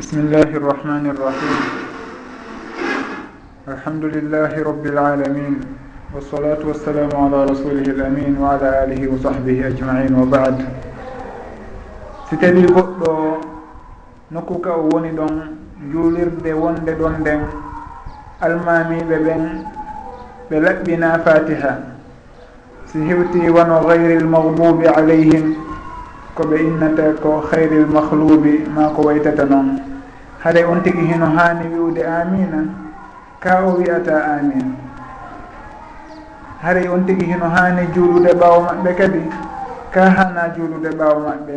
بسم الله الرحمن الرحيم الحمد لله رب العالمين والصلاة والسلام على رسوله الأمين وعلى آله وصحبه أجمعين وبعد si tawi goɗɗo nokku ka o woni ɗon juulirde wonde ɗon nden almamiɓe ɓen ɓe laɓɓina fatiha. Si hewti wono gayri l magdubi alayhim koɓe innata ko hayri l mahlubi ma ko waytata noon. haɗay on tigi hino haani wiwde amina ka o wiyata amina haɗay on tigi hino haani juulude ɓaawo maɓɓe kadi ka hana juulude ɓaawo maɓɓe.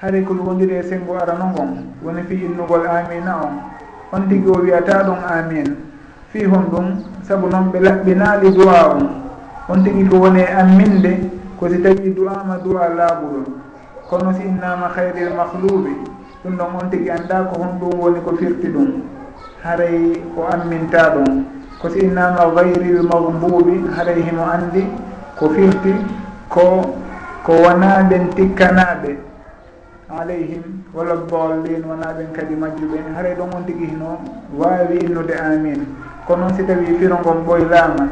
Haɗay ko wondiri e sengo arano ngon woni fi innugol amina on. On tigi o wiyata ɗum amin fi hon ɗum saabu noon ɓe laɓɓinaali duwa on. On tigi ko woni e amminde ko si tawi du'ama duwa laaɓuɗo kono si innama hayril mahluɓe ɗum noon on tigui anda ko hon ɗum woni ko firti ɗum haray o amminta ɗum. Ko si innama gayril magbubi haray himo andi ko firti ko ko wonaɓen tikkanaɓe alayhim walla ballin wonaɓen kadi majjuɓe haray ɗon on tigui hino wawi innude amin ko noon si tawi firongon ɓoylama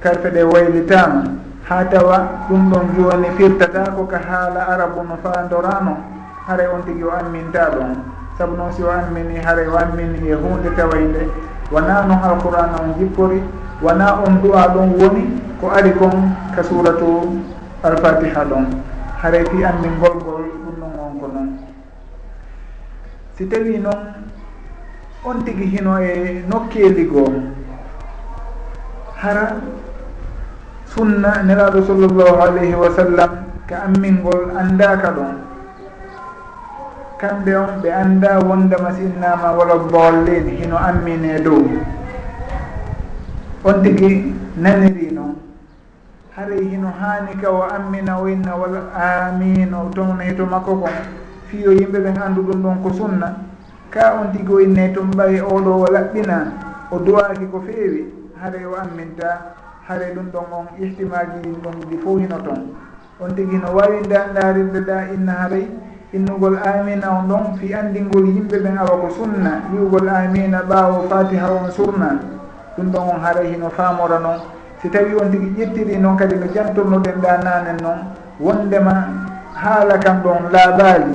karfe ɗe waylitama ha tawa ɗum ɗon joni firtata ko ka haala arabu no fandorano haray on tigi o amminta ɗon saabu noon si o ammini haray o ammini e hunde tawayde. Wona noon alqur'an on jippori wona on du'a ɗon woni ko ari kon ka suratu alfatiha ɗon. Haray fi anndingol ngol ɗum ɗon on ko noon si tawi noon on tigi hino e nokkeli goo. Hara sunna nelaɗo sallllahu alayhi wa sallam ka ammingol anndaka ɗon. kamɓe on ɓe annda wondema sinnama wala bollin hino ammine dow. On tigi naniri noon haray hino haani ka o ammina winna wala amin o townayi to makko kon fiyo yimɓe ɓen anndu ɗum ɗon ko sunna. Ka on tigi o innayi toon ɓawi oɗo o laɓɓina o duwaki ko feewi haray o amminta haray ɗum ɗon on ihtimaji ɗin ɗon ɗi fo hino toon on tigi no wawi nda ndarirde ɗa inna haray innugol amina on ɗon fi andingol yimɓe ɓen awa ko sunna. Wiwgol amina ɓaawo fatiha on surna ɗum ɗon on haray hino faamora noon si tawi on tigi ƴettiri noon kadi no jantornoɗen ɗa nanen noon wondema haala kam ɗon laabaali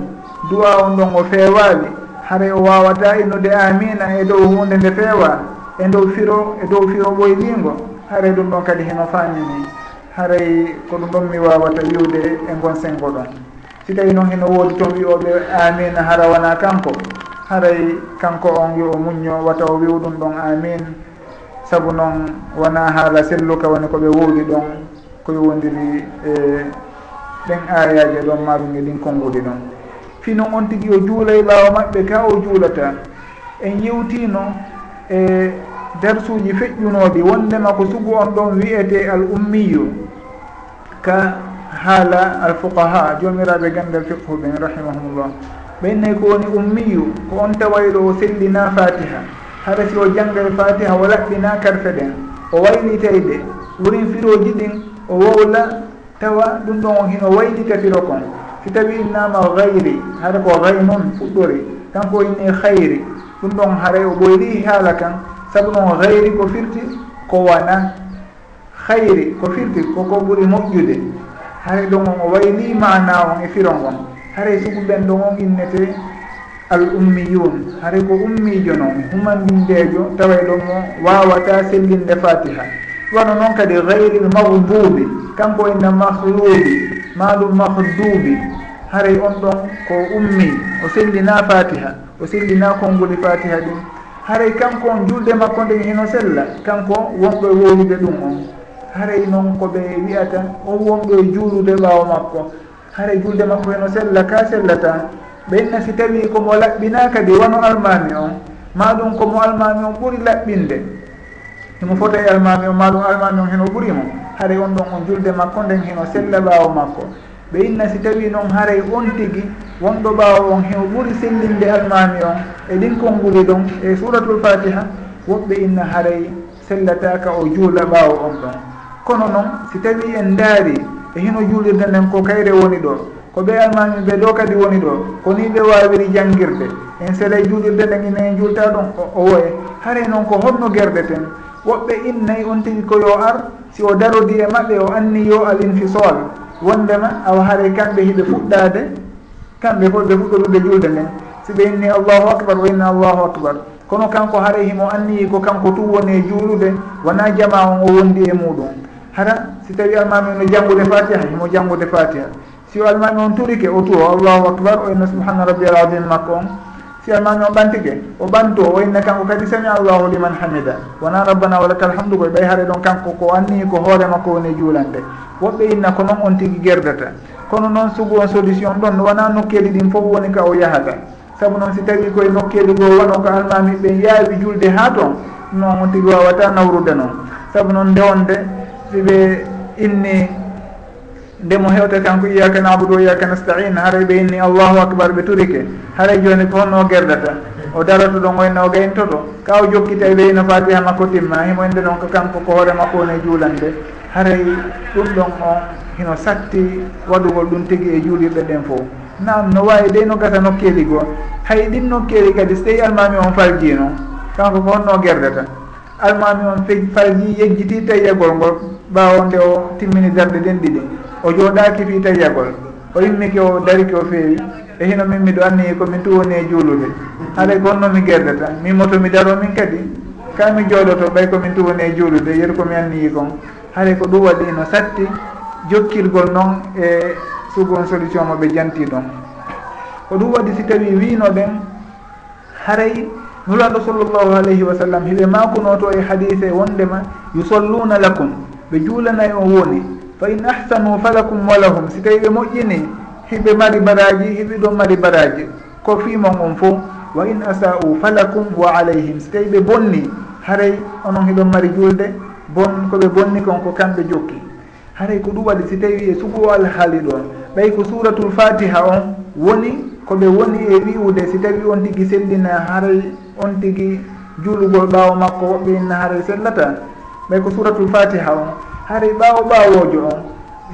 duwa on ɗon o feewaali. Haray o wawata e innude amina e dow hunde nde feewa e dow firo e dow firo ɓoylingo haray ɗum ɗon kadi heno faamini. Haray ko ɗum ɗon mi wawata wiwde e gon sengo ɗon. si tawi noon heno woodi toon wiyoɓe amin hara wona kanko. Haray kanko on yo o muñño wata o wiw ɗum ɗon amin. Saabu noon wona haala selluka woni koɓe woodi ɗon ko yowodiri e ɗen ayaji e ɗon maruge ɗin konngudi ɗon. Fi noon on tigui o juulay ɓaawa maɓɓe ka o juulata. En yewtino e darsuji feƴƴunoɗi wondema ko sugu on ɗon wiyete al ummiyu ka haala alfuqaha jomiraɓe gandal fiqhu ɓen rahimahumullah ɓennayi ko woni ummiyu ko on tawayɗo o sellina fatiha. Hara si o janggal fatiha o laɓɓina karfe ɗen o waylitayde wurin firoji ɗin o wowla tawa ɗum ɗon on hino waylita firo kon si tawi innama gayri hara ko gay noon fuɗɗori kanko inni hayri ɗum ɗon haray o ɓoyri haala kan. Saabu noon gayri ko firti ko wana hayri ko firti koko ɓuuri moƴƴude. hare ɗon on o wayli mana on e firon on hare sugu ɓen ɗon on innete al ummiyun hare ko ummijo noon humandindejo taway ɗon mo wawata sellinde fatiha wano noon kadi gayri l mahdubi kanko e inna mahlubi maɗum mahdubi haray on ɗon ko ummi o sellina fatiha o sellina konngoli fatiha ɗum. Haray kanko on julde makko nde hino sella kanko wonɗo e wowlude ɗum on. haray noon ko ɓe wiyata on wonɓe e juulude ɓaawo makko. Haray julde makko heno sella ka sellata. Ɓenna si tawi komo laɓɓina kadi wano almami on. Maɗum komo almami on ɓuuri laɓɓinde. Himo fota e almami on maɗum almami on heno ɓuurimo haray on ɗon on julde makko nden heno sella ɓaawo makko. Ɓe inna si tawi noon haray on tigi wonɗo ɓaawo on heno ɓuuri sellinde almami on. E ɗin konnguli ɗon e suratul fatiha woɓɓe inna haray sellataka o juula ɓaawo on ɗon. kono noon si tawi en ndaari e hino juulirde nden ko kayre woni ɗo ko ɓe almami ɓe ɗo kadi woni ɗo ko ni ɓe wawiri jangguirde en seeɗa juulirde nden inen juulta ɗon o woye. Haray noon ko holno guerdeten woɓɓe innayi on tigi ko yo ar si o darodi e maɓɓe o anni yo al infisol wondema awa haare kamɓe hiɓe fuɗɗade kamɓe koɓe fuɗɗoɗuɓe julde nden. Si ɓe inni allahu acbar wa inna allahu acbar kono kanko haray himo anniyi ko kanko tum woni e juulude wona jama on o wondi e muɗum. hara si tawi almami no e janngude fatiha himo janngude fatiha. Si o almami on turike o tuwo allahu acbar o inna subhana rabbiyal adim makko on. Si almami on ɓantike o ɓanto o inna kanko kadi sami allahu liman hamida. Wona rabbana walaka alhamdu koye ɓay haare ɗon kanko ko anni ko hoore makko woni e juulande. Woɓɓe inna ko noon on tigi gerdata. Kono noon sugu on solution ɗon wona nokkeli ɗin fof woni ka o yahata saabu noon si tawi koye nokkeli goo wano ko almami ɓe yaawi julde ha toon noon on tigi wawata nawrude noon. Saabu noon ndewonde ɓe inni ndemo hewte kanko iyaka nabudu iyaka nastain haray ɓe inni allahu acbar ɓe turike. Haray joni ko honno gerdata. O darata ɗon oyno o gayntoto ka o jokkita e weyno fatiha makko timma himo inde ɗon ko kanko ko hoore makko woni e juulande. Haray ɗum ɗon on hino satti waɗugol ɗum tigui e juulirɗe ɗen fof nam no wawi dey no gata nokkeli goo. Hay ɗin nokkeli kadi so tawi almami on falji noon kanko ko honno gerdata. Almami on falji yejjiti tawi e yegol ngol. ɓawo nde o timmini darde ɗen ɗiɗi. O jooɗaki fi tawiyagol o immiki o dariki o feewi. E hino min miɗo anniyi komin tu woni e juulude. Alay ko honno mi gerdata. Min moto mi daro min kadi. Ka mi jooɗoto ɓay komin tu woni e juulude yeru komi anniyi kon. Haray ko ɗum waɗi no satti jokkirgol noon e sugon solution mo ɓe janti ɗon. Ko ɗum waɗi si tawi wino ɓen haray nulanɗo sallllahu alayhi wa sallam hiɓe makunoto e hadise wondema yusalluna lakum. ɓe juulanayi on woni fa in ahsanu falakum walahum si tawi ɓe moƴƴini hiɓe mari baraji hiɓe ɗon mari baraji. Ko fimon on fo wa in asa'u falakum wa alayhim si tawi ɓe bonni haray onon hiɗon mari julde bon koɓe bonni kon ko kamɓe jokki. Haray ko ɗum waɗi si tawi e suɓu alhaali ɗon ɓay ko suratul fatiha on woni koɓe woni e wi'ude si tawi on tigui sellina haray on tigui juulugol ɓaawo makko woɓɓe inna haray sellata ɓay ko suratul fatiha on. Haari ɓaawo ɓaawojo on.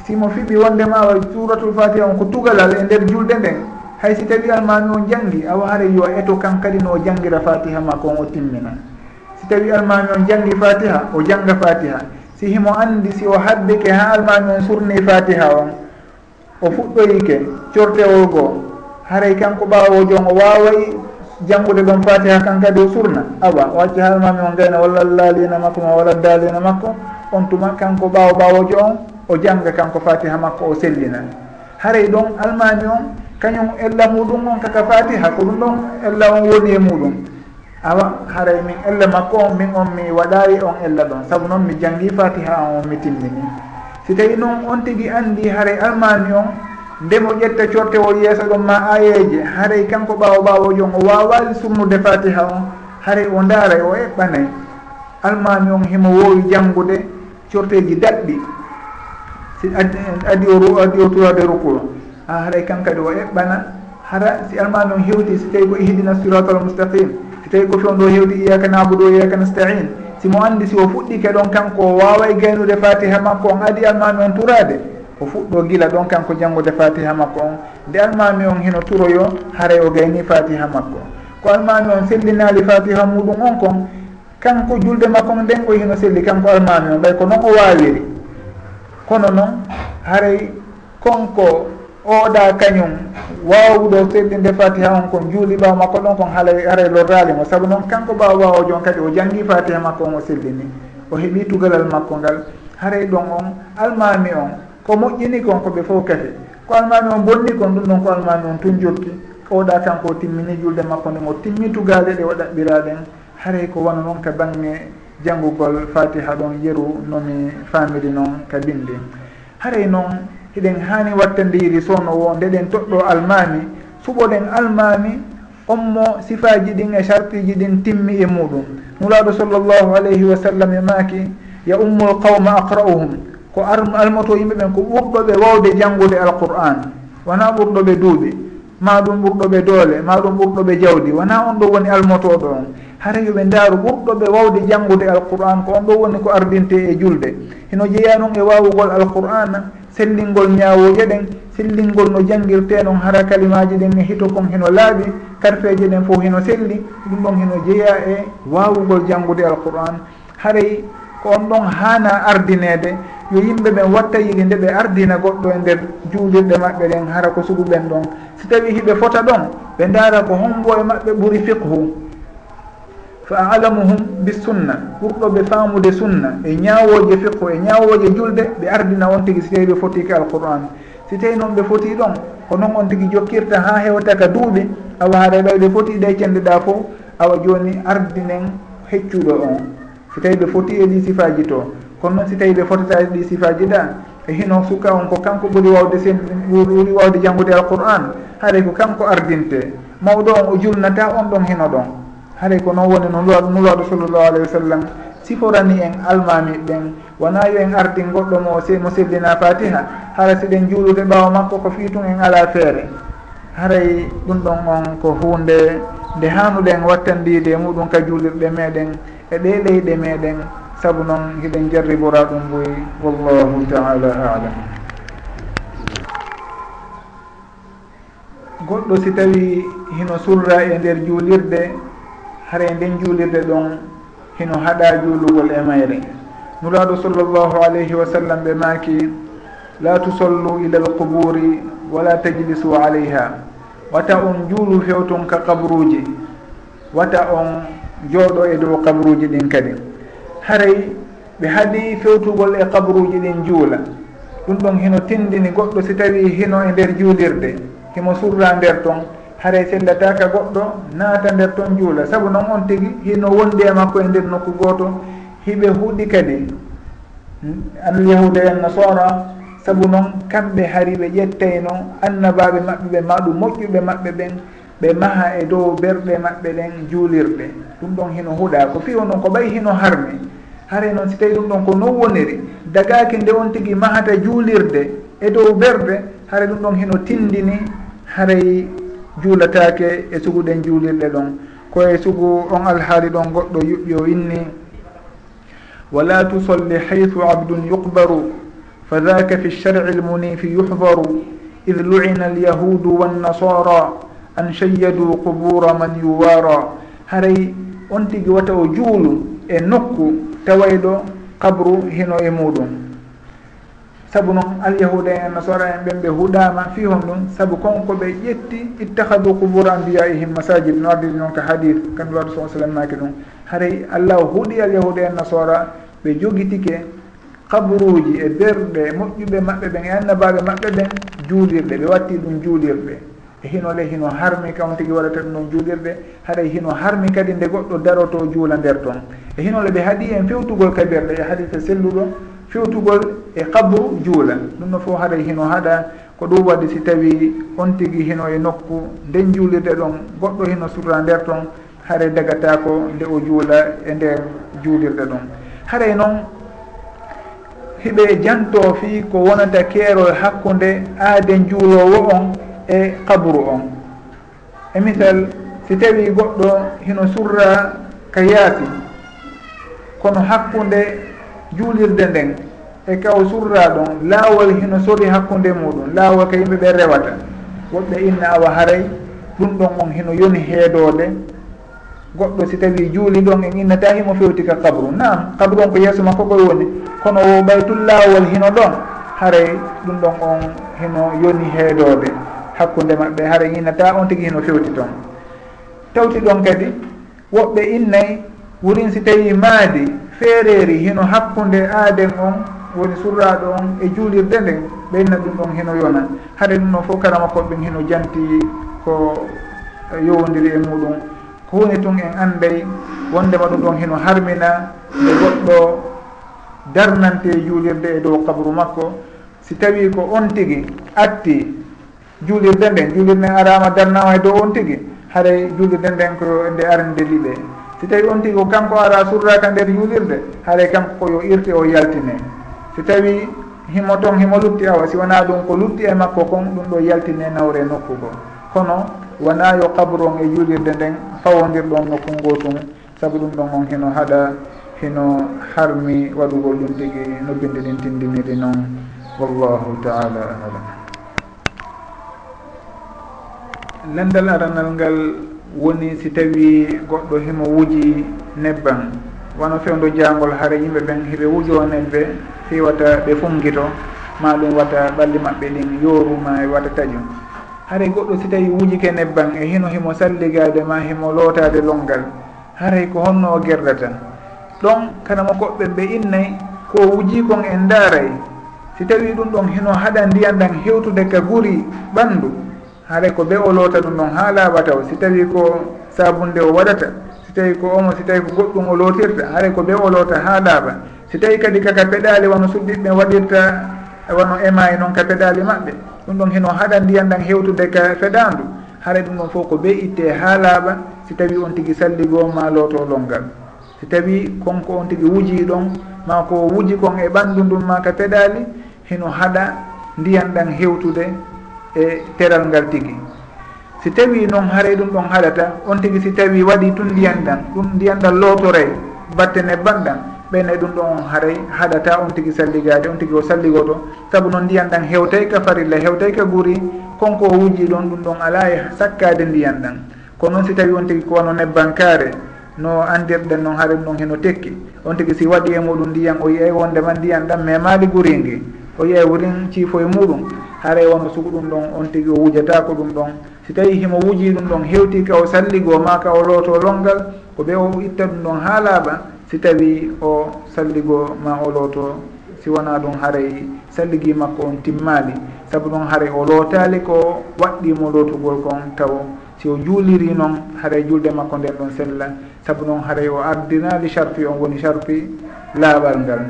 Simo fiɓi wondema wa suratul fatiha on ko tugalal e nder julde nden hay si tawi almami on janggi awa haara yo eto kan kadi no o jangira fatiha makko on o timmina si tawi almami on janggi fatiha o janga fatiha. Si himo andi si o habbike ha almami on surni fatiha on o fuɗɗoyike cortewol goo. Haray kanko ɓaawojo on o wawayi janggude gon fatiha kan kadi o surna. Awa o acci haalmami on gayna walla laalina makko ma walla daalina makko on tuma kanko ɓaawo ɓaawojo on o janga kanko fatiha makko o sellina haray ɗon almami on kañum ella muɗum on kaka fatiha ko ɗum ɗon ella on woni e muɗum. Awa haray min ella makko on min on mi waɗayi on ella ɗon. Saabu noon mi janggi fatiha on mi timmini. Si tawi noon on tigui andi haray almami on ndemo ƴetta corte o yeesa ɗon ma ayeje haray kanko ɓaawo ɓaawo jon o wawali sumnude fatiha e e. on haray o ndaaray o eɓɓanay almami on himo wowi janngude corteji daɗɗi. Si adi o adi o turade ruku a haray kankadi o eɓɓana. Hara si almami on hewti si tawi ko ihdina siratal mustaqim si tawi ko fewndo hewti iyaka nabudu o iyaka nastain simo andi si o fuɗɗike ɗon kanko o wawa gaynude fatiha makko on adi almami on turade o fuɗɗo gila ɗon kanko janngude fatiha makko on. Nde almami on hino turoyo haray o gayni fatiha makko ko almami on sellinali fatiha muɗum on kon kanko julde makko nden o hino selli kanko almami on. Ɓay ko noon o wawiri kono noon haray konko oɗa kañum wawɗo sellinde fatiha on kon juuli ɓaw makko ɗon kon halay haray lorralimo saabu noon kanko ɓaw wawojo on kadi o janggi fatiha makko on o sellini. O heeɓi tugalal makko ngal. Haray ɗon on almami on ko moƴƴini kon koɓe fof kadi ko almami on bonni kon ɗum ɗon ko almami on tun jotti oɗa kanko o timmini julde makko nden o timmi tugale ɗe o ɗaɓɓiraɗen haray ko wona noon ka bange janngugol fatiha ɗon yeru nomi famiri noon ka bindi. Haray noon hiɗen hani wattandiri sowno wo ndeɗen toɗɗo almami suɓoɗen almami on mo sifaji ɗin e chartiji ɗin timmi e muɗum. Nuraɗo sallllahu alayhi wa sallam e maki ya ummul qawma aqra'uhum. ko almoto yimɓe ɓen ko ɓurɗoɓe wawde janngude alqur'an. Wona ɓurɗoɓe duuɓi ma ɗum ɓurɗoɓe doole ma ɗum ɓurɗoɓe jawdi wona on ɗo woni almotoɗo on. Hara yoɓe ndaaru ɓurɗoɓe wawde janngude alqur'an ko on ɗo woni ko ardinte e julde. Hino jeeya noon e wawugol alqur'ana sellingol ñawoje ɗen sellingol no jangguirte noon hara kalimaji ɗen e hito kon hino laaɓi karpeje ɗen fof hino selli ɗum ɗon hino jeeya e wawugol janggude alqur'an. Haray ko on ɗon hana ardinede yo yimɓe ɓen watta yiɗi nde ɓe ardina goɗɗo e nder juulirɗe maɓɓe ɗen hara ko suguɓen ɗon. Si tawi hiɓe fota ɗon ɓe ndaara ko hombo e maɓɓe ɓuuri fiqhu. Fa alamuhum bi sunna ɓurɗo ɓe faamude sunna e ñawoje fiqhu e ñawoje julde ɓe ardina on tigui si tawi ɓe foti ka alqur'an. Si tawi noon ɓe foti ɗon ko noon on tigui jokkirta ha hewta ka duuɓi awa haɗa ɓayde foti ɗe cendeɗa fo awa joni ardinen heccuɗo on. si tawi ɓe foti e ɗi sifaji to kono noon si tawi ɓe fotata e ɗi sifaji ɗa e hino suka on ko kanko ɓuuri wawde sen ɓuuri wawde janggude alquran haaray ko kanko ardinte. Mawɗo on o julnata on ɗon hino ɗon. Haaray ko noon woni no nulaɗo sallllahu alayhi wa sallam. Siforani en almami ɓen wona yo en ardin goɗɗo mo mo sellina fatiha hara siɗen juulude ɓawa makko ko fiitun en ala feere. Haray ɗum ɗon on ko hunde nde hanuɗen wattandide muɗum ka juulirɗe meɗen. e ɗe leyɗe meɗen saabu noon hiɗen jarribora ɗum mboyi wallahu taala alam. Goɗɗo si tawi hino surra e nder juulirde hara e nden juulirde ɗon hino haɗa juulugol e mayre. Nuraɗo sallllahu alayhi wa sallam ɓe maaki la tusollu ila alquburi wala tajlisu alayha. Wata on juulu fewton ka kabruji wata on jooɗo e dow kabruji ɗin kadi. Haray ɓe haaɗi fewtugol e kabruji ɗin juula. Ɗum ɗon hino tindini goɗɗo si tawi hino e nder juulirde. Himo surra nder toon haray sellataka goɗɗo naata nder toon juula. Saabu noon on tigui hino wondi e makko e nder nokku goto hiɓe huuɗi kadi. Alyahuda en nasara. Saabu noon kamɓe hari ɓe ƴettayno annabaɓe maɓɓe ɓe maɗum moƴƴuɓe maɓɓe ɓen. ɓe maha e dow berɗe maɓɓe ɗen juulirɗe. Ɗum ɗon hino huuɗa ko fi onon ko ɓay hino harmi hare noon si tawi ɗum ɗon ko non woniri. Dagaki nde on tigui mahata juulirde e dow berde hare ɗum ɗon hino tindini haray juulatake e suguɗen juulirɗe ɗon. Koye sugu on alhaali ɗon goɗɗo yuɓɓi o inni wala tusolli haythu abdun yuqbaru fa dhaka fi lsharci lmunifi yuhdaru id luina alyahudu wannasara. an shayyadu qubura man yuwara. Haray on tigi wata o juulu e nokku tawayɗo kabru hino e muɗum. Saabu noon alyahuda en e nasara en ɓen ɓe huɗama fi hon ɗum saabu konko ɓe ƴetti ittahadu qubura ambiyaihim masajid no ardiri noon ka hadith kamɓe waɗu sa sallam maki ɗum. Haray allah o huuɗi alyahuda en nasara ɓe jogitike kabruji e berɗe moƴƴuɓe maɓɓe ɓen e annabaɓe maɓɓe ɓen juulirɗe ɓe watti ɗum juulirɗe. E hino ley hino harmi kam tigui waɗata ɗum noon juulirde haɗay e hino harmi kadi nde goɗɗo daroto juula nder toon e hinole ɓe haaɗi en fewtugol kabirɗe e haadita selluɗo fewtugol e kabru juula. Ɗum no fof haɗay e hino haɗa ko ɗum waɗi si tawi on tigui hino e nokku nden juulirde ɗon goɗɗo hino surra nder toon haare dagatako nde o juula e nder juulirde ɗon. Haray noon hiɓe janto fi ko wonata keerol hakkude aaden juulowo on e kaburu on. E misal si tawi goɗɗo hino surra ka yaasi kono hakkunde juulirde nden e kaw surra ɗon laawol hino sori hakkunde muɗum laawol ka yimɓe ɓe rewata. Woɓɓe inna awa haray ɗum ɗon on hino yoni heedode goɗɗo si tawi juuli ɗon en innata himo fewti ka kabru nam kabru on ko yeeso makko koye woni. Kono o tun laawol hino ɗon haray ɗum ɗon on hino yoni heedode hakkude maɓɓe hara yinata on tigui hino fewti toon tawti ɗon kadi woɓɓe innayi wurin si tawi maadi feereri hino hakkude aaden on woni surraɗo on e juulirde nden ɓeyna ɗum ɗon hino yona hade ɗum ɗon fof karama koɓɓen hino janti ko eh, yowodiri e muɗum. Ko hunde tun en anday wondema ɗum ɗon hino harmina nde goɗɗo darnante e juulirde e dow kabru makko. Si tawi ko on tigi atti juulirde nden juulirde nden arama darnama e dow on tigui haray juulirde nden ko nde arde liɓe. Si tawi on tigui ko kanko ara surraka nder juulirde haray kanko koyo irte o yaltine. Si tawi himo toon himo lutti awa si wona ɗum ko lutti e makko kon ɗum ɗo yaltine nawre nokku go kono wona yo kabru on e juulirde nden fawodirɗon nokku ngo tun saabu ɗum ɗon on hino haɗa hino harmi waɗugol ɗum tigui nobbinde ɗin tindiniri noon. Wallahu taala alam. lendal aranal ngal woni si tawi goɗɗo himo wuji nebban wono fewdo jangol haara yimɓe ɓen heɓe wujo nebbe fiwata ɓe funkito ma ɗum wata ɓalli maɓɓe ɗin yoruma e wata taƴum haray goɗɗo si tawi wujike nebban e hino himo salligade ma himo lootade longal. Haray ko honno o gerdata. Ɗon kana mo koɓɓe ɓe innay ko wuji kon en daaray si tawi ɗum ɗon hino haɗa ndiyan ɗan hewtude ka guri ɓandu haara ko ɓe o loota ɗum noon ha laaɓa taw si tawi ko sabunde o waɗata si tawi ko omo si tawi ko goɗɗum o lootirta haara ko ɓe o loota ha laaɓa si tawi kadi kaka peɗali wono suɓɓiɓe waɗirta wono ema e noon ka peɗali maɓɓe ɗum ɗon heno haɗa ndiyan ɗan hewtude ka feɗandu haara ɗum ɗon fof ko ɓe itte ha laaɓa si tawi on tigui salligoo ma looto longal si tawi konko on tigui wuji ɗon ma ko wuji kon e ɓandu ndum ma ka peɗali heno haɗa ndiyan ɗan hewtude e teral ngal tigi. Si tawi noon haray ɗum ɗon haɗata on tigi si tawi waɗi tun ndiyan ɗan ɗum ndiyan ɗan lootore battene banɗan ɓenne ɗum ɗon on haray haɗata on tigi salligade on tigi o salligoto. Saabu noon ndiyan ɗan hewtay ka farilla hewtay ka guuri konko o wujji ɗon ɗum ɗon ala e sakkade ndiyan ɗan. Kono noon si tawi on tigi ko wano nebbankare no andirɗen noon haare ɗum ɗon heno tekki. On tigi si waɗi e muɗum ndiyan o yiyay wondema ndiyan ɗan memali guuri ngi o yiyay wurin ciifo e muɗum. haray wono sugu ɗum ɗon on tigi o wujata ko ɗum ɗon. Si tawi himo wuji ɗum ɗon hewti ka o salligoo ma ka o looto longal ko ɓe o itta ɗum ɗon ha laaɓa si tawi o salligoo ma o looto si wona ɗum haray salligi makko on timmali saabu ɗon haray o lootali ko waɗɗimo lootugol kon taw si o juuliri noon haray julde makko nden ɗon sella. Saabu noon haray o ardinali charpi on woni charpi laaɓal ngal.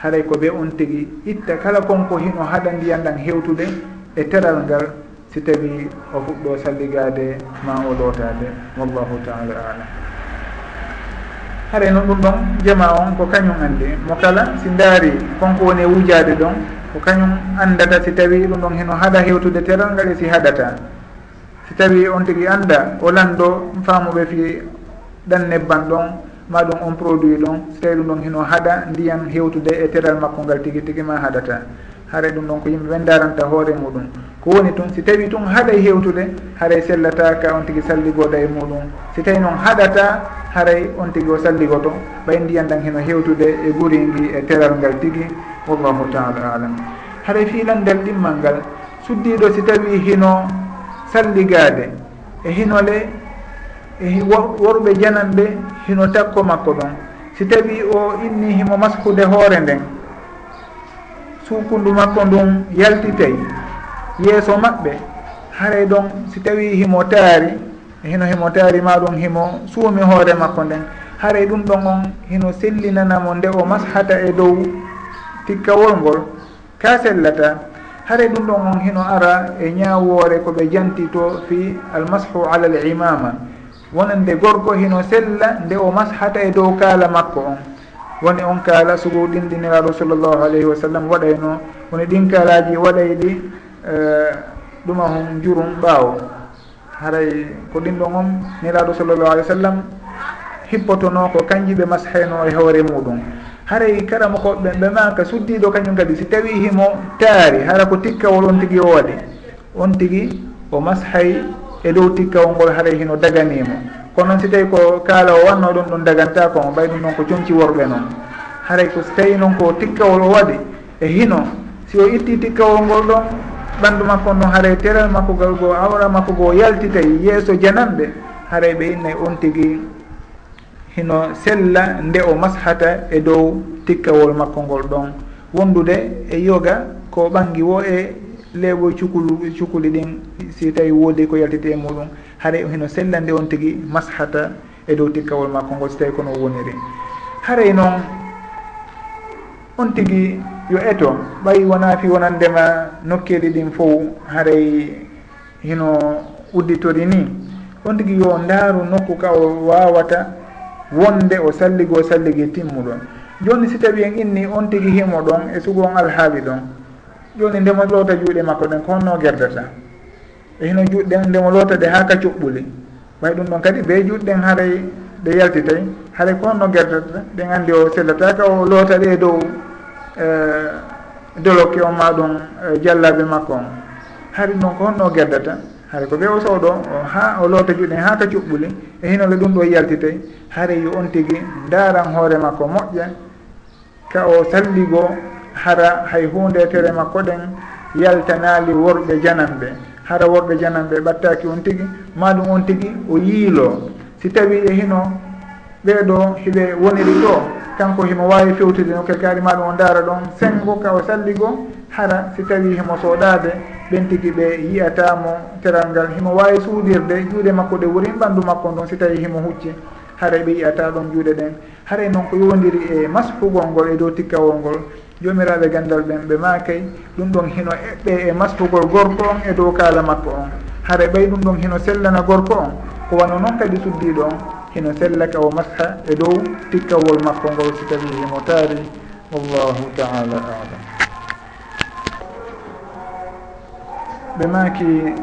haray ko be on tigi itta kala konko hino haɗa ndiyan ɗan hewtude e teral ngal si tawi o fuɗɗo salligade ma o lootade wallahu taala alam. Haray noon ɗum ɗon jama on ko kañum andi mo kala si daari konko woni e wujade ɗon ko kañum andata si tawi ɗum ɗon heno haɗa hewtude teral ngal e si haɗata. Si tawi on tigui anda o lanɗo faamuɓe fi ɗan nebban ɗon ma ɗum on produit ɗon so tawi ɗum ɗon hino haɗa ndiyan hewtude e teral makko ngal tigui tigui ma haɗata. Haare ɗum ɗon ko yimɓe ɓen daranta hoore muɗum. Ko woni tun si tawi tun haɗay hewtude haray sellata ka on tigui salligoɗa e muɗum. Si tawi noon haɗata haray on tigui o salligoto ɓay ndiyan ɗan heno hewtude e guuri e teral ngal tigui wallahu taala alam. Haray filandel ɗimmal ngal suddiɗo si tawi hino salligade e hinole e worɓe jananɓe hino takko makko ɗon. Si tawi o inni himo maskude hoore nden sukundu makko ndun yaltitay yeeso maɓɓe haray ɗon si tawi himo taari hino himo taari ma ɗum himo suumi hoore makko nden. Haray ɗum ɗon on hino sellinanamo nde o mashata e dow tikkawol ngol ka sellata. Haray ɗum ɗon on hino ara e ñaawoore ko ɓe janti to fi almashu ala al imama. wonande gorko hino sella nde o mashata e dow kaala makko on. Woni on kaala sugu ɗinɗiniraɗo sallllahu alayhi wa sallam waɗayno woni ɗin kaalaji waɗay ɗi eh, ɗuma hon jurum ɓaawo. Haray ko ɗin ɗon on niraɗo sallllahu alih wa sallam hippotono ko kanji ɓe masheno e hoore muɗum. Haray kala mo koɓɓen ɓe maka suddiɗo kañum kadi si tawi himo taari hara ko tikkawol on tigui o waɗi. On tigui o mashay e dow tikka on ngol haray hino daganimo. Kono noon si tawi ko kaala o wanno ɗum ɗum daganta ko ɓay ɗum noon ko comci worɓe noon. Haray ko so tawi noon ko tikkawol o waɗi e hino si o itti tikkawol ngol ɗon ɓanndu makko noon haray teral makko ngal goo awra makko goo yaltitay yeeso jananɓe haray ɓe innayi on tigi hino sella nde o mashata e dow tikkawol makko ngol ɗon. Wondude e yoga ko ɓangi wo e leeɓo cukulu cukuli ɗin si tawi woodi ko yaltiti e muɗum haray heno sellande on tigi mashata e dow tikkawol makko ngol so tawi kono woniri. Haray noon on tigi yo eto ɓayi wona fi wonandema nokkeeɗi ɗin fof haray hino udditori ni. On tigi yo ndaaru nokku ka o wawata wonde o salligi salligi timmuɗon joni si tawi en inni on tigi himo ɗon e sugo on alhaali ɗon. joni ndemo loota juuɗe makko ɗen ko honno gerdata? E hino juuɗɗen ndemo loota ɗe ha ka cuɓɓuli ɓay ɗum ɗon kadi be juuɗɗen haray e ɗe yaltitay haray e ko honno gerdata? Ɗen andi o sellataka o loota ɗe dow e, doloke on ma ɗum jallaɓe makko on. Hari ɗum ko honno gerdata? Hara ko ɓe o sowɗo ha o loota juuɗe ha ka cuɓɓuli e hinole ɗum ɗo yaltitay hara yo on tigui daran hoore makko moƴƴa ka o salligo hara hay hunde tere makko ɗen yaltanali worɓe jananɓe hara worɓe jananɓe ɓattaki on tigui maɗum on tigui o yiilo. Si tawi e hino ɓeeɗo hiɓe woniri ɗo kanko himo wawi fewtude no kelkari maɗum o daara ɗon sengo ka o salligo. Hara si tawi himo soɗade ɓen tigui ɓe yiyatamo teral ngal himo wawi suudirde juuɗe makko ɗe wurin ɓandu makko ɗon si tawi himo hucci haray ɓe yiyata ɗon juuɗe ɗen. Haray e noon ko yowdiri e masfugol ngol e dow tikkawol ngol jomiraɓe gandal ɓen ɓe makay ɗum ɗon hino eɓɓe e, e maskugol gorko on e dow kaala makko on. Hara ɓay ɗum ɗon hino sellana gorko on. Ko wano noon kadi suddiɗo on hino sellaka o masha e dow tikkawol makko ngol si tawi himo taari. Wallahu taala alam. Ɓe maki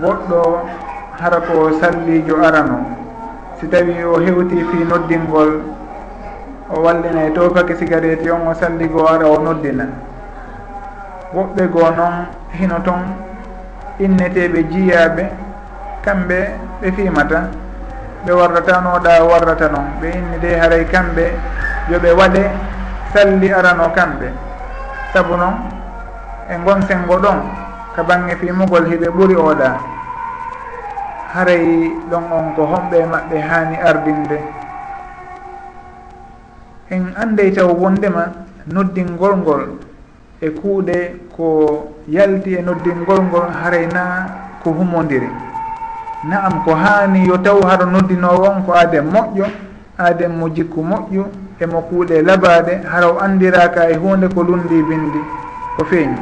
goɗɗo hara ko sallijo arano. Si tawi o hewti fi noddingol o wallina e to tofake cigarette on o salligo ara o noddina. Woɓɓe goo noon hino toon inneteɓe jiyaɓe kamɓe ɓe fimata ɓe warrata noɗa warrata noon ɓe innide haray kamɓe yoɓe waɗe salli arano kamɓe. Saabu noon e gon sengo ɗon ka bange fimugol hiɓe ɓuuri oɗa haray ɗon on ko homɓe maɓɓe hani ardinde en anday taw wondema noddingol ngol e kuuɗe ko yalti e noddingol ngol haray na ko humodiri naam ko haani yo taw haɗo noddinowo on ko aaden moƴƴo aaden mo jikku moƴƴu emo kuuɗe labaaɗe haraw anndiraka e hunde ko lundi bindi ko feeñi.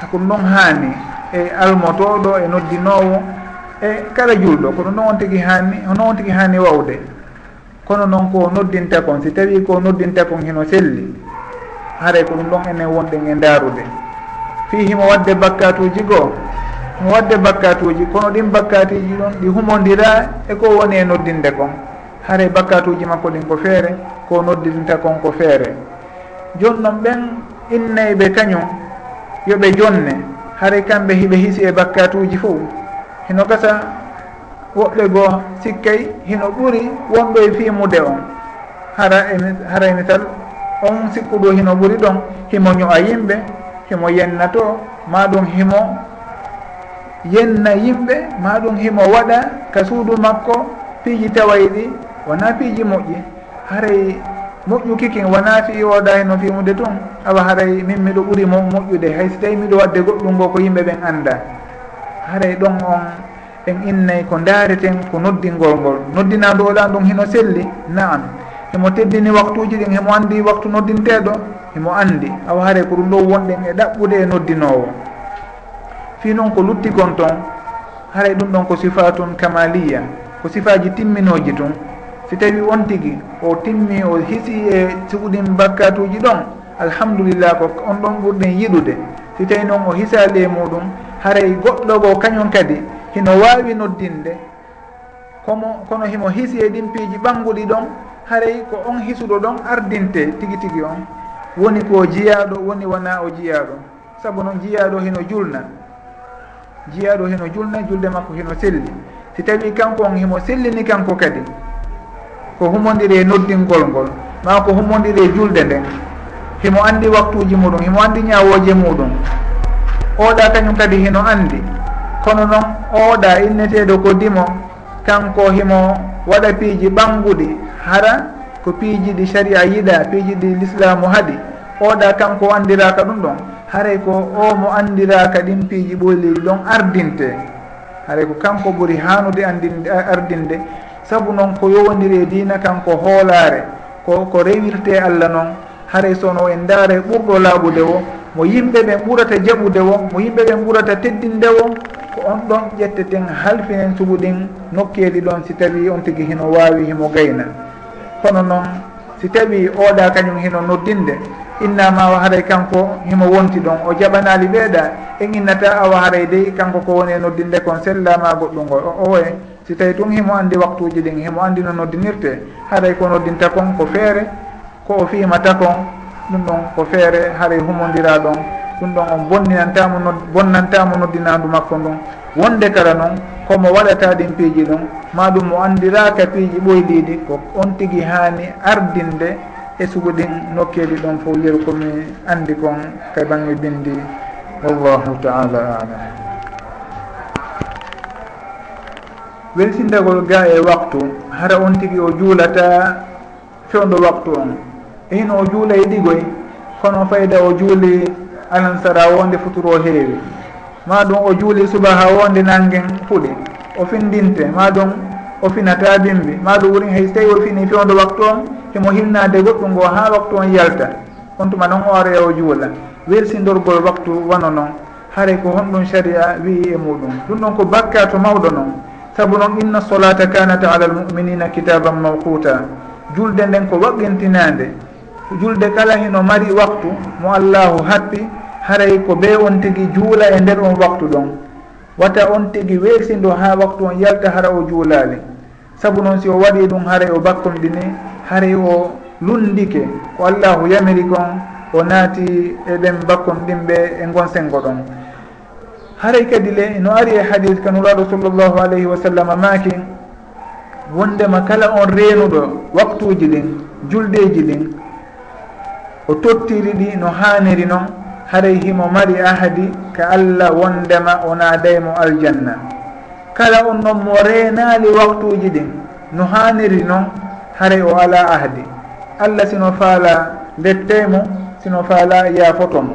Hakum ɗon haani e almotoɗo e noddinowo e kala julɗo ko ɗum ɗon on tigi haani hono on tigi haani wawde kono noon ko noddinta kon si tawi ko noddinta kon hino selli haare ko ɗum ɗon enen wonɗen e ndaarude. Fii himo wadde bakkatuji goo mo wadde bakkatuji kono ɗin bakkatiji ɗon ɗi humodira e ko woni e noddinde kon. Haare bakkatuji makko ɗin ko feere ko noddinta kon ko feere. Joni noon ɓen innayɓe kañum yoɓe jonne haare kamɓe hiɓe hisi e bakkatuji fo hino gasa woɓɓe goo sikkay hino ɓuri wonɗo e fimude on. Hara hara misal on sikkuɗo hino ɓuri ɗon himo ño'a yimɓe himo yennato ma ɗum himo yenna yimɓe ma ɗum himo waɗa ka suudu makko piiji tawayɗi wona piiji moƴƴi. Haray moƴƴu kikin wona fi oɗa heno fimude tun awa haray min miɗo ɓuri mo moƴƴude. Hay so tawi miɗo wadde goɗɗum ngo ko yimɓe ɓen anda haray ɗon on en innay ko ndaareten ko noddingol ngol. Noddinadu oɗan ɗum hino selli? Naam. Himo teddini waktuji ɗin himo andi waktu noddinteɗo himo andi awa haare ko ɗum ɗo wonɗen e ɗaɓɓude e noddinowo fi noon ko lutti kon ton haray ɗum ɗon ko sifatun kamaliya. Ko sifaji timminoji tun si tawi on tigui o timmi o hisi e suguɗin bakkatuji ɗon alhamdulillah ko on ɗon ɓurɗen yiɗude. Si tawi noon o hisali e muɗum haray goɗɗo goo kañum kadi hino wawi noddinde komo kono himo hisi e ɗin piiji ɓanguɗi ɗon haray ko on hisuɗo ɗon ardinte tigi tigi on. Woni ko jiyaɗo woni wona o jiyaɗo saabu noon jiyaɗo hino julna. Jiyaɗo hino julna julde makko hino selli. Si tawi kanko on himo sellini kanko kadi ko humodiri e noddingol ngol ma ko humodiri e julde nden himo andi waktuji muɗum himo andi ñawoje muɗum oɗa kañum kadi hino andi kono noon oɗa inneteɗo ko dimo kanko himo waɗa piiji ɓamguɗi hara ko piiji ɗi sharia yiɗa piiji ɗi l'islamu haaɗi oɗa kanko andiraka ɗum ɗon haray ko o mo andiraka ɗin piiji ɓoyli ɗon ardinte. Haray ko kanko ɓuuri hanude andinde ardinde saabu noon ko yowodiri e dina kanko hoolare ko ko rewirte allah noon haray sono en ndaare ɓurɗo laaɓude o mo yimɓe ɓen ɓurata jaɓude o mo yimɓe ɓen ɓurata teddinde o ko on ɗon ƴetteten halfinen suɓuɗin nokkeeli ɗon si tawi on tigi hino waawi himo gayna kono noon si tawi oɗa kañum hino noddinde innama o haray kanko himo wonti ɗon o jaɓanali ɓeeɗa en innata awa haray dey kanko ko woni e noddinde kon sellama goɗɗungol o owe si tawi tun himo andi waktuji ɗin himo andi no noddinirte haray ko noddinta kon ko feere ko o fimata kon ɗum ɗon ko feere haray humodira ɗon ɗum ɗon on bonninantamo no bonnantamo noddinandu makko ndun. Wonde kala noon komo waɗata ɗin piiji ɗum maɗum mo andiraka piiji ɓoyliɗi ko on tigui hani ardinde e suguɗin ɗin ɗon fo yeru komi andi kon ka bangge bindi wallahu taala alam. Welsindagol ga e waktu hara on tigui o juulata fewdo waktu on. E hino o juula e ɗigoy kono fayda o juuli amin sara wonde futuro heewi ma ɗum o juuli subaha wonde nanguen fuɗi o findinte ma ɗum o finata bimbi ma ɗum wurin hay so tawi o fini fewdo waktu on hemo hilnade goɗɗum ngo ha waktu on yalta. On tuma noon o hoore o juula. Wersindorgol waktu wano noon haare ko honɗum sharia wii e muɗum. Ɗum ɗon ko bakka to mawɗo noon. Saabu noon inna solata kanata ala almuminina kitaban mawquta. Julde nden ko waqqintinande julde kala hino mari waktu mo allahu happi haray ko ɓe on tigi juula e nder on waktu ɗon. Wata on tigi weesindo ha waktu on yalta hara o juulali sabu noon si o waɗi ɗum haray o bakkonɗini haray o lundike. Ko allahu yamiri kon o naati eɗen bakkon ɗinɓe e, e gon sengo ɗon. Haray kadi le no ari e hadis kanulaɗo sallllahu alayhi wa sallam maaki wondema kala on reenuɗo waktuji ɗin juldeji ɗin o tottiri ɗi no haniri noon haray himo mari ahadi ka allah wondema o naadaymo aljanna. Kala on noon mo reenaali waktuuji ɗin no haniri noon haray o ala ahdi allah sino faala mbettemo sino faala yaafotomo.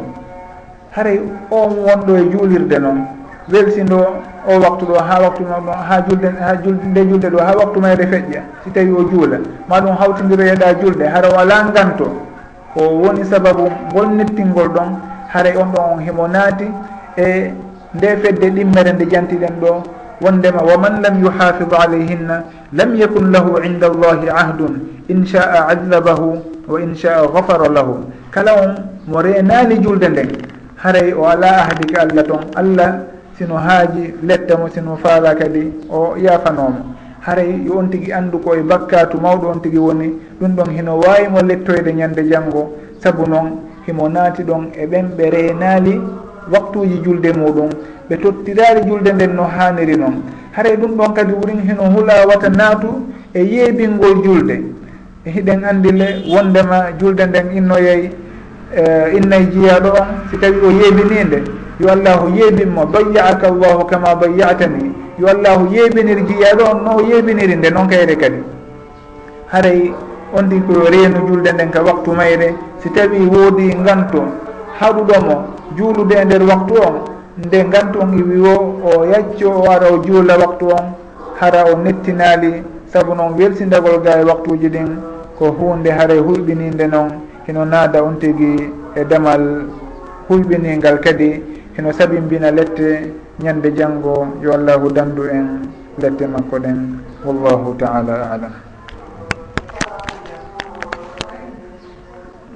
Haray on wonɗo e juulirde noon welsindo o waktu ɗo ha waktu ma ɗon ha julde ha julde julde ɗo ha waktu mayre e feƴƴa si tawi o juula. Ma ɗum hawtodiro julde hara o ala nganto. o woni sababu ngol nettingol ɗon haray on ɗon on himo naati e nde fedde ɗimmere nde jantiɗen ɗo wondema wa man lam yuhafid alayhinna lam yakun lahu inda allahi ahdun in sha'a adabahu wa in sha'a gafara lahu. Kala on mo renani julde nden haray o ala ahdi ka allah toon allah sino haaji lettemo sino faala kadi o yafanomo haray yo on tigui andu koye bakkatu mawɗo on tigui woni ɗum ɗon hino wawimo lettoyde ñande janggo saabu noon himo naati ɗon e ɓen ɓe renali waktuji julde muɗum ɓe tottirali julde nden no haniri noon. Haray ɗum ɗon kadi wurin hino hula wata naatu e yeebingol julde. Hiɗen andile wondema julde nden innoyey uh, eh, innayi jeeyaɗo on si tawi o yeebininde yo allahu yeeɓinmo bayyaaka llahu kama bayyatani. Yo allahu yeeɓiniri jiyaɗo on no o yeeɓiniri nde noon kayre kadi. Haray on ndi koyo reenu julde nden ka waktu mayre si tawi woodi ngantu haɗuɗomo juulude e nder waktu on nde ngantu on iwi o o yacco o ara o juula waktu on hara o nettinaali sabu noon welsindagol ga e waktuuji ɗin ko hunde haray e huyɓininde noon hino naada on tigi e damal huyɓiningal kadi eno saɓinbina lette ñande janggo yo allahu dandu en lette makko ɗen. Wallahu taala alam.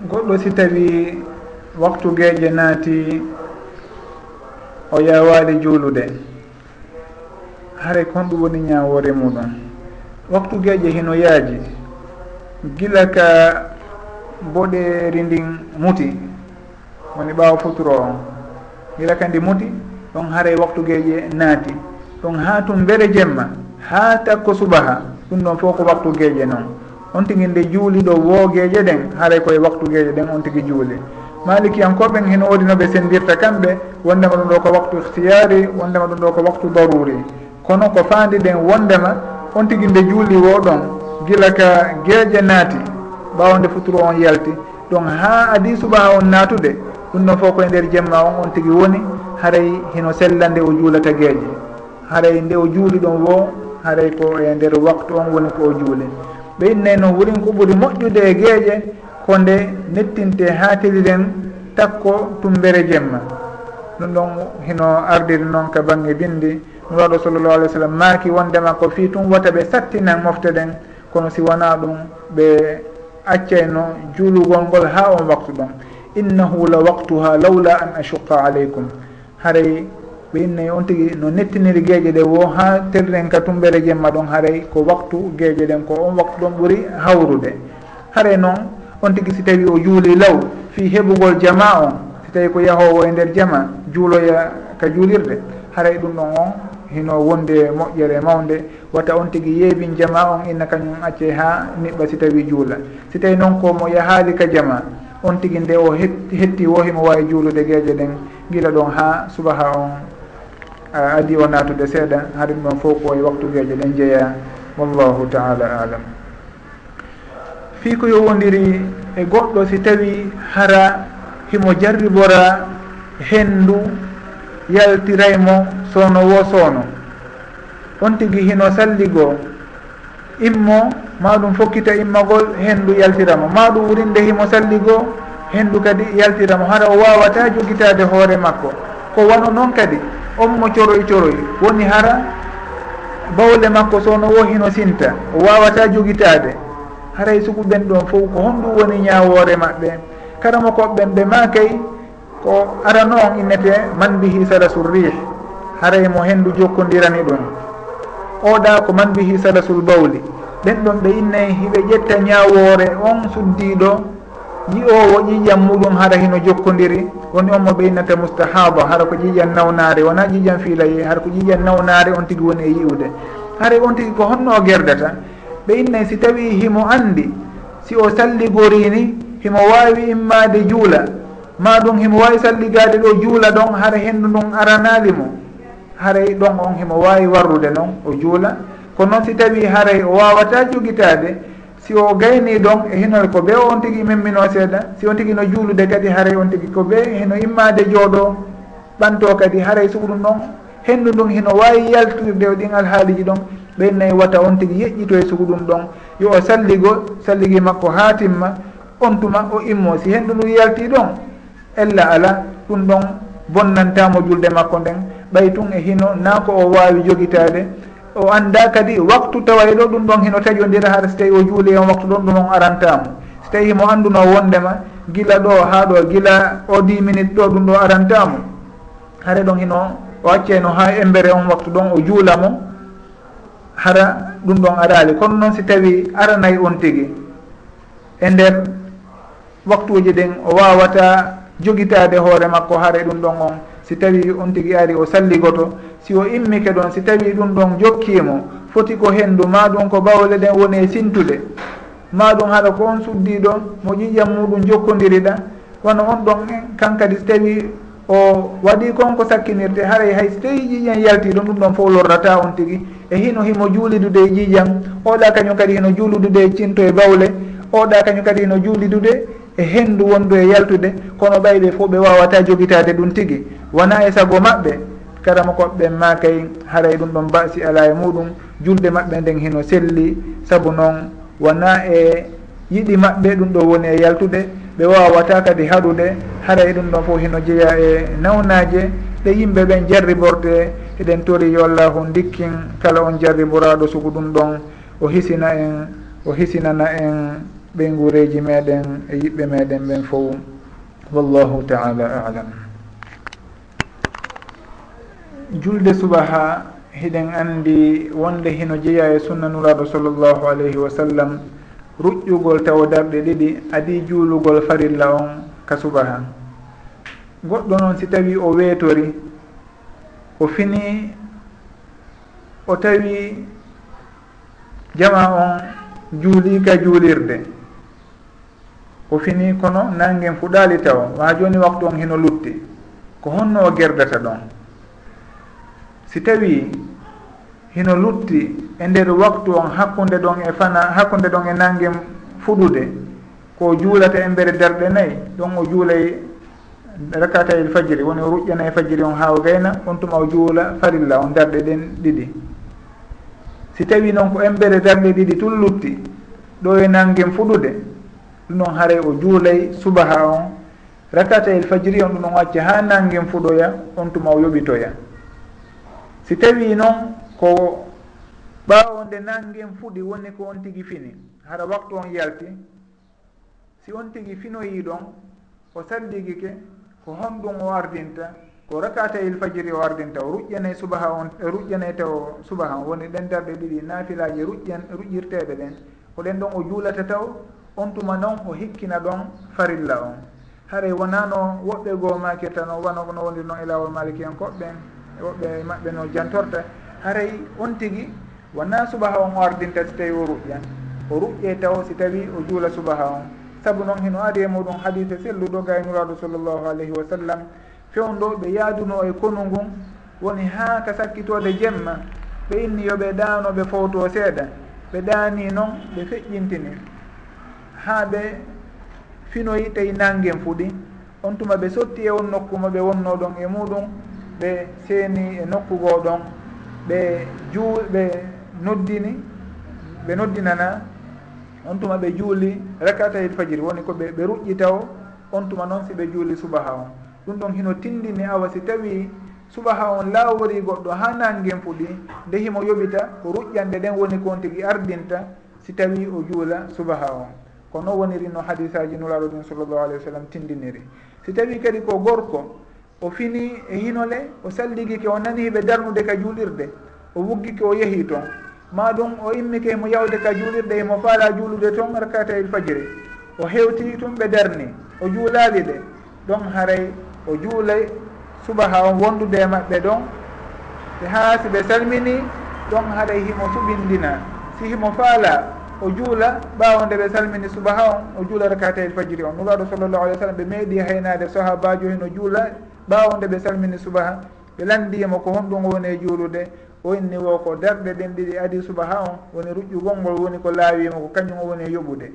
Goɗɗo si tawi waktu gueƴe naati o yawali juulude hare ko honɗum woni ñawore muɗum. Waktu gueƴe hino yaaji gila ka boɗeri ndin muti woni ɓaawa futuro on. gila kandi muti ɗon haray waktugeji naati. Ɗum ha tum mbere jemma ha takko subaha ɗum ɗon fof ko waktugeje noon. On tigui nde juuliɗo woogueje ɗen haray koye waktugeje ɗen on tigui juuli. Malikiyankoɓen hen woodinoɓe sendirta kamɓe wondema ɗum ɗo ko waktu ihtiyari wondema ɗum ɗo ko waktu daruri kono ko fandi ɗen wondema on tigui nde juuli wo ɗon gila ka geeƴe naati ɓawde futuro on yalti. Donc ha adi subaha on naatude ɗum ɗon fof koye nder jemma on on tigui woni haray hino sella nde o juulata gueeƴe haray nde o juuli ɗon wo haray ko e nder waktu on woni ko o juuli ɓe innayi noon wurin ko ɓuuri moƴƴude e gueeƴe ko nde nettinte haatiriren takko tumbere jemma. Ɗum ɗon hino ardiri noon ka bangge bindi. Nuraɗo sallllahu alih w sallam maaki wondema ko fii tum wata ɓe sattinan mofte ɗen kono si wona ɗum ɓe accayno juulugol ngol ha on waktu ɗon. innahu la waqtuha lawla an ashuqa aleykum haray ɓe innayi on tigui no nettiniri gueeƴe ɗe wo ha terren ka tumbere jemma ɗon haray ko waktu gueeƴe ɗen ko on waktu ɗon ɓuuri hawrude. Haray noon on tigui si tawi o juuli law fi heɓugol jama on si tawi ko yahowo e nder jama juuloya ka juulirde. Haray ɗum ɗon on hino wonde moƴƴere mawde wata on tigui yeebin jama on inna kañum acce ha niɓɓa si tawi juula. Si tawi noon ko mo yahaali ka jama on tigi nde o hetti wo himo wawi juulude gueeje ɗen gila ɗon ha subaha on adi o natude seeɗa haɗum ɗon fof ko e waktu gueeje ɗen jeeya wallahu taala alam. Fii ko yowodiri e goɗɗo si tawi hara himo jarribora henndu yaltiraymo sowno wo sowno on tigi hino salligoo immo maɗum fokkita immagol henndu yaltiramo. Maɗum wurinde himo salligo henndu kadi yaltiramo. Hara o wawata jogitade hoore makko. Ko wano noon kadi on mo coroy coroy woni hara bawle makko sono wo hino sinta o wawata jogitade. Haray e suku ɓen ɗon fof ko honɗum woni ñawore maɓɓe. Kala mo koɓɓen ɓe makay ko ara noon innete man bihi salasu rih haray e mo henndu jokkodirani ɗum oɗa ko man bihi salasul bawli. Ɓen ɗon ɓe innayi e hiɓe ƴetta ñawore on suddiɗo yi'owo ƴiƴam muɗum hara hino jokkodiri woni on mo ɓe innata moustahaba hara ko ƴiƴan nawnare wona ƴiƴan fiilaye hara ko ƴiƴan nawnare on tigui woni e yi'ude hara on tigui ko honno gerdata. Ɓe innayi si tawi himo andi si o salligorini himo wawi immade juula. Ma ɗum himo wawi salligade ɗo juula ɗon hara hendu ndun aranali mo. haray ɗon on himo wawi warrude noon o juula. Ko noon si tawi haray o wawata jogitade si o gayni ɗon e hinol ko be on tigui memmino seeɗa si on tigui no juulude kadi haray on tigui ko be heno immade jooɗo ɓanto kadi haray so ɗum ɗon henndu ndun hino wawi yaltirde o e ɗin alhaaliji ɗon ɓennayi wata on tigui yeƴƴito e sugu ɗum ɗon. Yo o salligo salligi makko ha timma on tuma o immo si henndu ndu yalti ɗon ella ala ɗum ɗon bonnantamo julde makko nden. ɓay tun e hino na ko o wawi jogitade o anda kadi waktu taway ɗo ɗum ɗon hino tajodira hara so tawi o juuli e on waktu ɗon ɗum on arantamo so tawi himo anduno wondema gila ɗo ha ɗo gila o dix minute ɗo ɗum ɗo arantamo hare ɗon hino o accayno ha embere on waktu ɗon o juulamo hara ɗum ɗon arali kono noon si tawi aranayi on tigui e nder waktuji ɗin o wawata jogitade hoore makko haare ɗum ɗon on si tawi on tigui ari o salligoto si o immike ɗon si tawi ɗum ɗon jokkimo foti ko hendu ma ɗum ko bawle ɗen woni e sintude. Ma ɗum haɗa ko on suddiɗo mo ƴiƴam muɗum jokkodiriɗa wono on ɗon kan kadi so tawi o waɗi konko sakkinirte haray hay so tawi ƴiƴam yalti ɗon ɗum ɗon fof lorrata on tigui e hino himo juulidude e ƴiƴam oɗa kañum kadi hino juulidude e cinto e bawle oɗa kañum kadi hino juulidude e henndu wondu e yaltude kono ɓayɓe fof ɓe wawata jogitade ɗum tigi. Wona e sago maɓɓe karama koɓɓe ma kay haray ɗum ɗon mbasi ala e muɗum julde maɓɓe nden hino selli. Saabu noon wona e yiɗi maɓɓe ɗum ɗo woni e yaltude ɓe wawata kadi haɗude. Haray ɗum ɗon fof hino jeeya e nawnaje ɗe yimɓe ɓen jarriborde eɗen tori yo allahu dikkin kala on jarriboraɗo sugu ɗum ɗon. O hisina en o hisinana en ɓe guureji meɗen e yiɓɓe meɗen ɓen fof wallahu taala alam. Julde subaha hiɗen andi wonde hino jeeya e sunna nuraɗo sallllahu alayhi wa sallam ruƴƴugol tawa darɗe ɗiɗi adi juulugol farilla on ka subaha. Goɗɗo noon si tawi o weetori o fini o tawi jama on juuli ka juulirde. o fini kono nangen fuɗali taw ma joni waktu on hino lutti. Ko honno o gerdata ɗon. Si tawi hino lutti e nder waktu on hakkude ɗon e fana hakkude ɗon e nangen fuɗude ko juulata e mbere darɗe nayyi ɗon o juulay rakata el fajiri woni o ruƴƴana e fajiri on ha o gayna on tuma o juula farilla on darɗe ɗen ɗiɗi. Si tawi noon ko embere darɗe ɗiɗi tun lutti ɗo e nangen fuɗude ɗum noon haare o juulay subaha on. Rakata el fajiri on ɗum on acca ha nangen fuɗoya on tuma o yoɓitoya. Si tawi noon ko ɓawo nde nangen fuɗi woni ko on tigui fini hara waktu on yalti si on tigui finoyi ɗon o salligike ko honɗum o ardinta ko rakata il fajiri o ardinta o ruƴƴanay subaha on ruƴƴanay taw subaha on woni ɗen darɗe ɗiɗi nafilaji ruƴƴan ruƴƴirteɗe ɗen ko ɗen ɗon o juulata taw on tuma noon o hikkina ɗon farilla on. Haray wonano woɓɓe goo makirtano wano no wondi noon e lawol maliki en koɓɓen woɓɓe maɓɓe no jantorta. Haray on tigui wona subaha on o ardinta si tawi o ruƴƴan o ruƴƴe taw si tawi o juula subaha on. Saabu noon hino ari e muɗum hadise selluɗo gaynuraɗo sallllahu alayhi wa sallam fewndo ɓe yaaduno e konu ngun woni ha ka sakkitode jemma ɓe inni yoɓe ɗaanoɓe fowto seeɗa ɓe ɗaani noon ɓe feƴƴintini. ha ɓe finoyi tawi nangen fuɗi. On tuma ɓe sotti e on nokku mo ɓe wonno ɗon e muɗum ɓe seeni e nokkugo ɗon ɓe juu ɓe noddini ɓe noddinana. On tuma ɓe juuli rakatayel fajiri woni ko ɓe ɓe ruƴƴita o on tuma noon si ɓe juuli subaha on. Ɗum ɗon hino tindini awa si tawi subaha on laawori goɗɗo ha nangen fuɗi nde himo yoɓita ko ruƴƴande ɗen woni ko on tigi ardinta si tawi o juula subaha on. ko noon woniri no hadis aji nuraɗo ɗin sallllahu alayhi wa sallam tindiniri. Si tawi kadi ko gorko o fini e hinole o salligike o nani ɓe darnude ka juulirde o wuggike o yeehi toon. Ma ɗum o immike mo yawde ka juulirde emo faala juulude toon rakata il fajiri o hewti tum ɓe darni o juulaali ɗe ɗon haray o juulay subaha on wondude e maɓɓe ɗon. E haa si ɓe salmini ɗon haray himo suɓindina. Si himo faala o juula ɓawo nde ɓe salmini subaha on o juula rakatael fajiri on. Nuraɗo sallllahu alih w sallam ɓe meeɗi e haynade sahabajo heno juula ɓawo nde ɓe salmini subaha ɓe landiyimo e ko honɗum woni e juulude o inni wo ko darɗe ɗen ɗiɗi adi subaha on woni ruƴƴugol ngol woni ko laawima e ko kañum o woni e yoɓude.